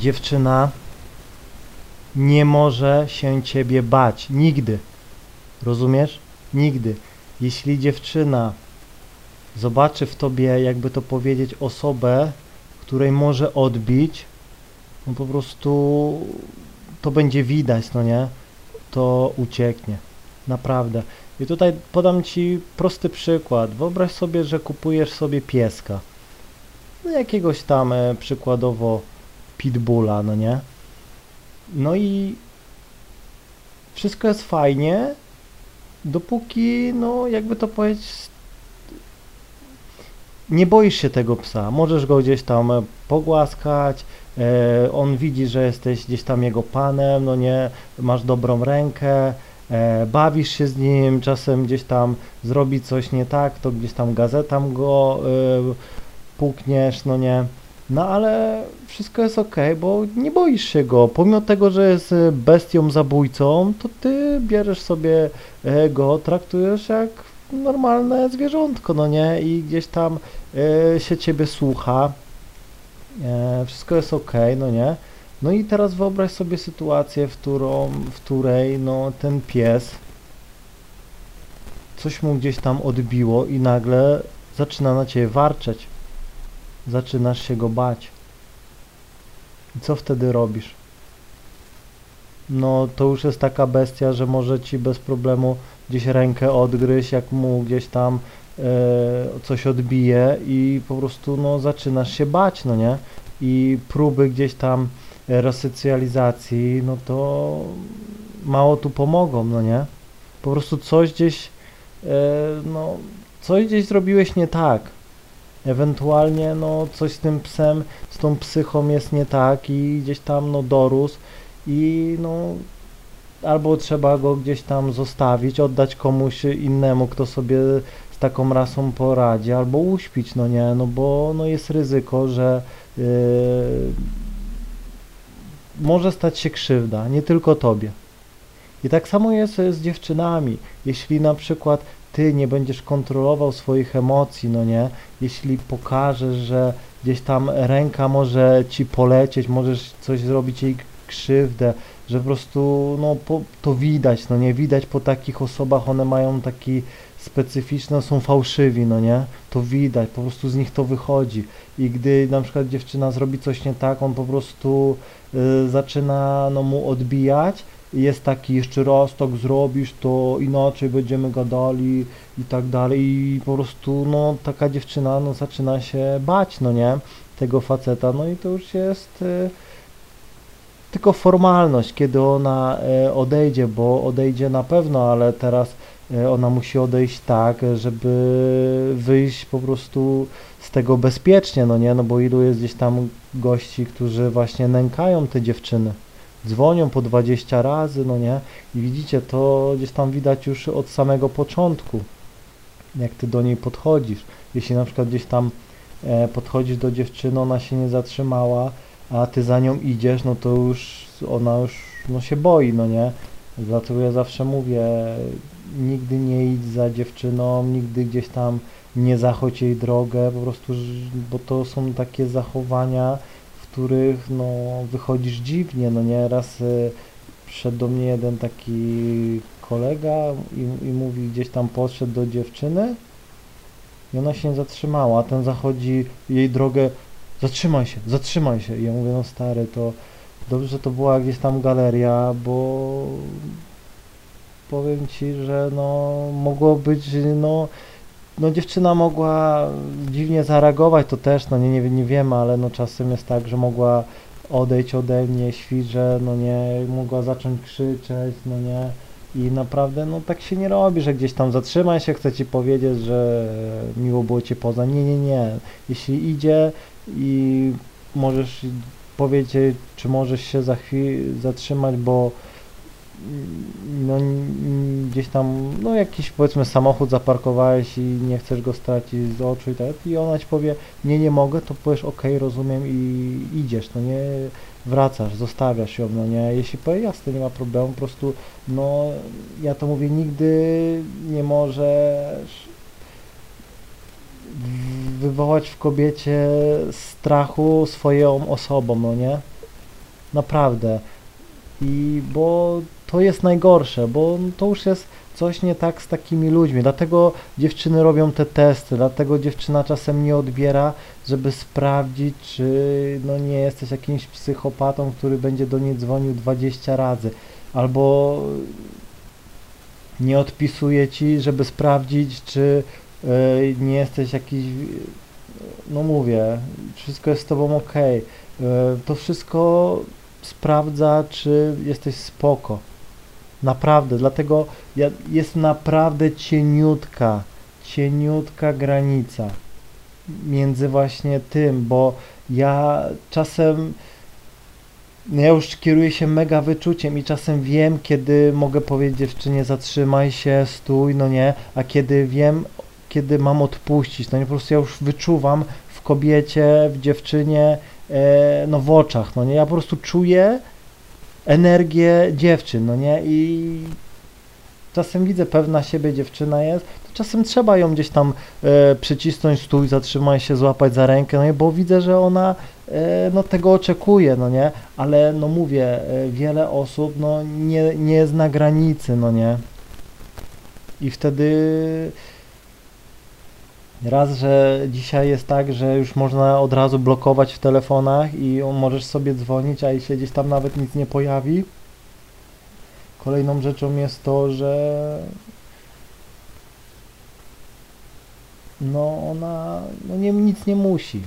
dziewczyna nie może się ciebie bać. Nigdy. Rozumiesz? Nigdy. Jeśli dziewczyna zobaczy w tobie, jakby to powiedzieć, osobę, której może odbić, no po prostu to będzie widać, no nie? To ucieknie. Naprawdę. I tutaj podam ci prosty przykład. Wyobraź sobie, że kupujesz sobie pieska. No jakiegoś tam e, przykładowo pitbulla, no nie? No i wszystko jest fajnie, dopóki, no jakby to powiedzieć, nie boisz się tego psa. Możesz go gdzieś tam e, pogłaskać, e, on widzi, że jesteś gdzieś tam jego panem, no nie, masz dobrą rękę, e, bawisz się z nim, czasem gdzieś tam zrobi coś nie tak, to gdzieś tam gazetam go pukniesz, no nie. No ale wszystko jest ok, bo nie boisz się go. Pomimo tego, że jest e, bestią zabójcą, to ty bierzesz sobie e, go, traktujesz jak normalne zwierzątko, no nie? I gdzieś tam e, się ciebie słucha. E, wszystko jest ok, no nie? No i teraz wyobraź sobie sytuację, w, którą, w której no, ten pies coś mu gdzieś tam odbiło i nagle zaczyna na ciebie warczeć. Zaczynasz się go bać. I co wtedy robisz? No to już jest taka bestia, że może ci bez problemu gdzieś rękę odgryźć, jak mu gdzieś tam e, coś odbije i po prostu no zaczynasz się bać, no nie? I próby gdzieś tam resocjalizacji, no to mało tu pomogą, no nie? Po prostu coś gdzieś, e, no, coś gdzieś zrobiłeś nie tak. Ewentualnie, no, coś z tym psem, z tą psychą jest nie tak i gdzieś tam, no, dorósł i, no, albo trzeba go gdzieś tam zostawić, oddać komuś innemu, kto sobie z taką rasą poradzi, albo uśpić, no nie, no bo, no, jest ryzyko, że yy, może stać się krzywda, nie tylko tobie. I tak samo jest z dziewczynami. Jeśli na przykład ty nie będziesz kontrolował swoich emocji, no nie, jeśli pokażesz, że gdzieś tam ręka może ci polecieć, możesz coś zrobić jej krzywdę, że po prostu, no, po, to widać, no nie, widać po takich osobach, one mają taki specyficzne, są fałszywi, no nie, to widać, po prostu z nich to wychodzi. I gdy na przykład dziewczyna zrobi coś nie tak, on po prostu y, zaczyna, no, mu odbijać, jest taki jeszcze raz tak zrobisz, to inaczej będziemy gadali i tak dalej. I po prostu no taka dziewczyna no zaczyna się bać, no nie, tego faceta, no i to już jest y, tylko formalność, kiedy ona y, odejdzie, bo odejdzie na pewno, ale teraz y, ona musi odejść tak, żeby wyjść po prostu z tego bezpiecznie, no nie, no bo ilu jest gdzieś tam gości, którzy właśnie nękają te dziewczyny dzwonią po 20 razy, no nie? I widzicie, to gdzieś tam widać już od samego początku, jak ty do niej podchodzisz. Jeśli na przykład gdzieś tam e, podchodzisz do dziewczyny, ona się nie zatrzymała, a ty za nią idziesz, no to już ona już no, się boi, no nie? Dlatego ja zawsze mówię, nigdy nie idź za dziewczyną, nigdy gdzieś tam nie zachodź jej drogę, po prostu, bo to są takie zachowania, których no, wychodzisz dziwnie, no nie, raz y, przyszedł do mnie jeden taki kolega i, i mówi, gdzieś tam podszedł do dziewczyny i ona się nie zatrzymała, a ten zachodzi jej drogę, zatrzymaj się, zatrzymaj się. I ja mówię, no stary, to dobrze, że to była gdzieś tam galeria, bo powiem ci, że no mogło być, no no dziewczyna mogła dziwnie zareagować, to też, no nie, nie, nie wiemy, ale no czasem jest tak, że mogła odejść ode mnie, świże, no nie, mogła zacząć krzyczeć, no nie. I naprawdę, no tak się nie robi, że gdzieś tam zatrzymaj się, chcę ci powiedzieć, że miło było cię poza. Nie, nie, nie. Jeśli idzie i możesz powiedzieć, czy możesz się za chwilę zatrzymać, bo no, gdzieś tam, no jakiś powiedzmy samochód zaparkowałeś i nie chcesz go stracić z oczu i tak, i ona ci powie, nie, nie mogę, to powiesz, ok, rozumiem i idziesz, no nie, wracasz, zostawiasz ją, no nie, jeśli powie, jasne, nie ma problemu, po prostu, no, ja to mówię, nigdy nie możesz wywołać w kobiecie strachu swoją osobą, no nie, Naprawdę. I bo to jest najgorsze, bo to już jest coś nie tak z takimi ludźmi. Dlatego dziewczyny robią te testy, dlatego dziewczyna czasem nie odbiera, żeby sprawdzić, czy no nie jesteś jakimś psychopatą, który będzie do niej dzwonił 20 razy, albo nie odpisuje ci, żeby sprawdzić, czy y, nie jesteś jakiś, no mówię, wszystko jest z tobą ok. Y, to wszystko sprawdza, czy jesteś spoko. Naprawdę, dlatego jest naprawdę cieniutka, cieniutka granica między właśnie tym, bo ja czasem no ja już kieruję się mega wyczuciem i czasem wiem, kiedy mogę powiedzieć dziewczynie zatrzymaj się, stój, no nie, a kiedy wiem, kiedy mam odpuścić, no nie, po prostu ja już wyczuwam w kobiecie, w dziewczynie, e, no w oczach, no nie, ja po prostu czuję energię dziewczyn, no nie, i czasem widzę, pewna siebie dziewczyna jest, to czasem trzeba ją gdzieś tam e, przycisnąć, stój, zatrzymaj się, złapać za rękę, no nie, bo widzę, że ona e, no tego oczekuje, no nie, ale no mówię, e, wiele osób no nie, nie jest na granicy, no nie, i wtedy raz, że dzisiaj jest tak, że już można od razu blokować w telefonach i możesz sobie dzwonić, a się gdzieś tam nawet nic nie pojawi. Kolejną rzeczą jest to, że no ona no nie, nic nie musi.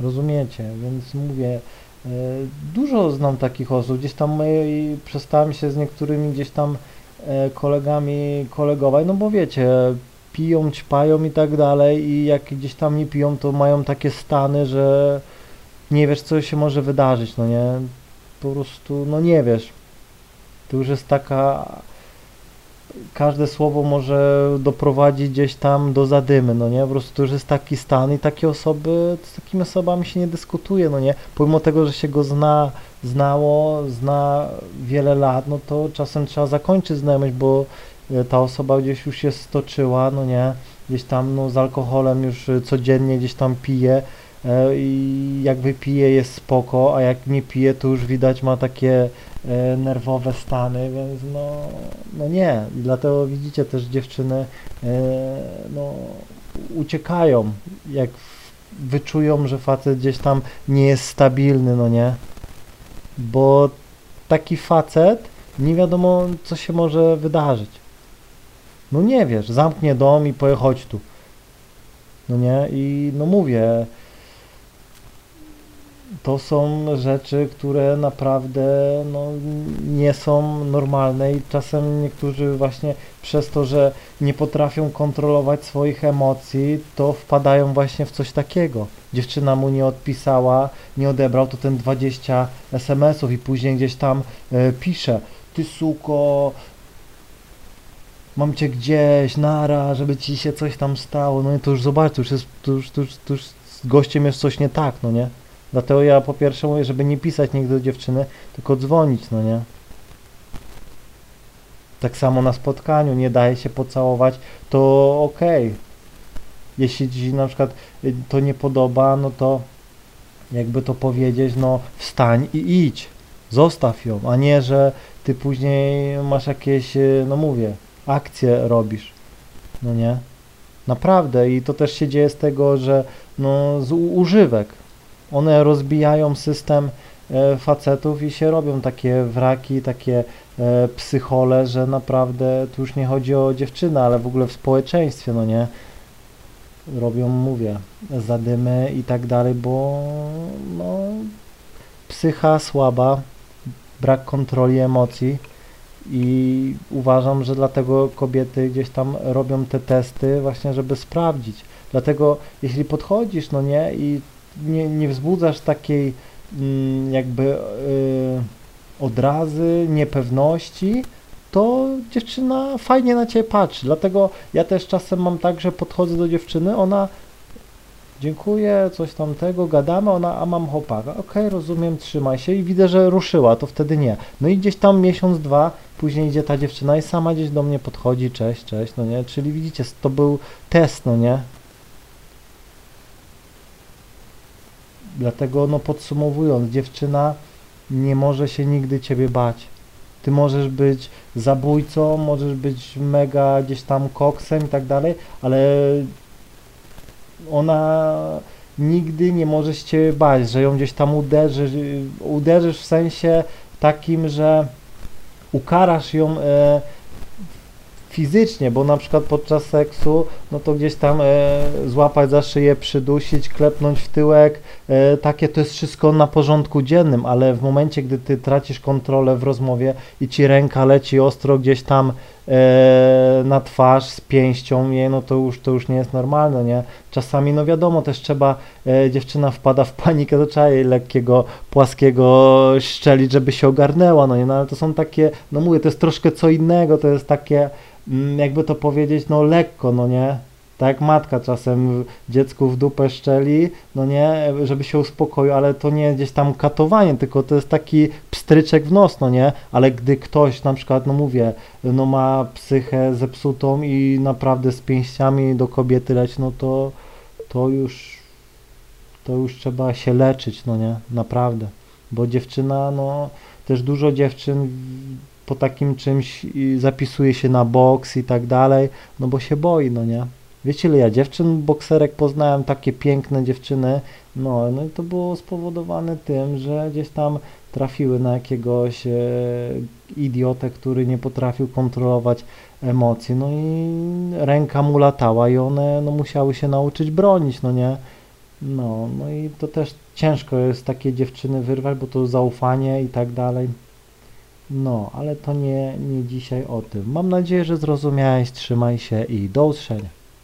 Rozumiecie? Więc mówię, e, dużo znam takich osób. Gdzieś tam e, przestałem się z niektórymi gdzieś tam e, kolegami kolegować, no bo wiecie, piją, ćpają i tak dalej i jak gdzieś tam nie piją, to mają takie stany, że nie wiesz, co się może wydarzyć, no nie? Po prostu, no nie wiesz. To już jest taka... Każde słowo może doprowadzić gdzieś tam do zadymy, no nie? Po prostu to już jest taki stan i takie osoby, z takimi osobami się nie dyskutuje, no nie? Pomimo tego, że się go zna, znało, zna wiele lat, no to czasem trzeba zakończyć znajomość, bo ta osoba gdzieś już się stoczyła, no nie? Gdzieś tam no, z alkoholem już e, codziennie gdzieś tam pije e, i jak wypije jest spoko, a jak nie pije to już widać ma takie e, nerwowe stany, więc no, no nie. Dlatego widzicie też dziewczyny e, no, uciekają, jak wyczują, że facet gdzieś tam nie jest stabilny, no nie. Bo taki facet nie wiadomo co się może wydarzyć. No nie wiesz, zamknie dom i powie chodź tu. No nie, i no mówię, to są rzeczy, które naprawdę no, nie są normalne i czasem niektórzy właśnie przez to, że nie potrafią kontrolować swoich emocji, to wpadają właśnie w coś takiego. Dziewczyna mu nie odpisała, nie odebrał, to ten 20 SMS-ów i później gdzieś tam e, pisze, ty suko, mam cię gdzieś, nara, żeby ci się coś tam stało, no i to już zobacz, to już jest, to już, to już, to już z gościem jest coś nie tak, no nie? Dlatego ja po pierwsze mówię, żeby nie pisać nigdy do dziewczyny, tylko dzwonić, no nie? Tak samo na spotkaniu, nie daje się pocałować, to okej. Okay. Jeśli ci na przykład y, to nie podoba, no to jakby to powiedzieć, no wstań i idź. Zostaw ją, a nie, że ty później masz jakieś, y, no mówię, akcje robisz. No nie? Naprawdę i to też się dzieje z tego, że no z używek one rozbijają system e, facetów i się robią takie wraki, takie e, psychole, że naprawdę tu już nie chodzi o dziewczynę, ale w ogóle w społeczeństwie, no nie? Robią, mówię, zadymy i tak dalej, bo no, psycha słaba, brak kontroli emocji i uważam, że dlatego kobiety gdzieś tam robią te testy właśnie, żeby sprawdzić. Dlatego jeśli podchodzisz, no nie, i nie, nie wzbudzasz takiej mm, jakby yy, odrazy, niepewności, to dziewczyna fajnie na ciebie patrzy. Dlatego ja też czasem mam tak, że podchodzę do dziewczyny, ona dziękuję, coś tamtego, gadamy, ona, a mam chłopaka. Okej, okay, rozumiem, trzymaj się i widzę, że ruszyła, to wtedy nie. No i gdzieś tam miesiąc, dwa, później idzie ta dziewczyna i sama gdzieś do mnie podchodzi, cześć, cześć, no nie, czyli widzicie, to był test, no nie, Dlatego, no podsumowując, dziewczyna nie może się nigdy ciebie bać. Ty możesz być zabójcą, możesz być mega gdzieś tam koksem i tak dalej, ale ona nigdy nie może się bać, że ją gdzieś tam uderzysz, uderzysz w sensie takim, że ukarasz ją e, fizycznie, bo na przykład podczas seksu, no to gdzieś tam e, złapać za szyję, przydusić, klepnąć w tyłek, e, takie to jest wszystko na porządku dziennym, ale w momencie, gdy ty tracisz kontrolę w rozmowie i ci ręka leci ostro gdzieś tam e, na twarz z pięścią jej, no to już, to już nie jest normalne, nie? Czasami, no wiadomo, też trzeba, e, dziewczyna wpada w panikę, to trzeba jej lekkiego, płaskiego szczelić, żeby się ogarnęła, no nie? No ale to są takie, no mówię, to jest troszkę co innego, to jest takie, mm, jakby to powiedzieć, no lekko, no nie? Tak jak matka czasem dziecku w dupę szczeli, no nie, żeby się uspokoił, ale to nie gdzieś tam katowanie, tylko to jest taki pstryczek w nos, no nie? Ale gdy ktoś na przykład, no mówię, no ma psychę zepsutą i naprawdę z pięściami do kobiety leć, no to, to już, to już trzeba się leczyć, no nie? Naprawdę. Bo dziewczyna, no też dużo dziewczyn po takim czymś zapisuje się na boks i tak dalej, no bo się boi, no nie? Wiecie ile ja dziewczyn bokserek poznałem, takie piękne dziewczyny, no, no i to było spowodowane tym, że gdzieś tam trafiły na jakiegoś e, idiotę, który nie potrafił kontrolować emocji, no i ręka mu latała i one no, musiały się nauczyć bronić, no nie? No, no i to też ciężko jest takie dziewczyny wyrwać, bo to zaufanie i tak dalej. No, ale to nie, nie dzisiaj o tym. Mam nadzieję, że zrozumiałeś, trzymaj się i do usłyszenia.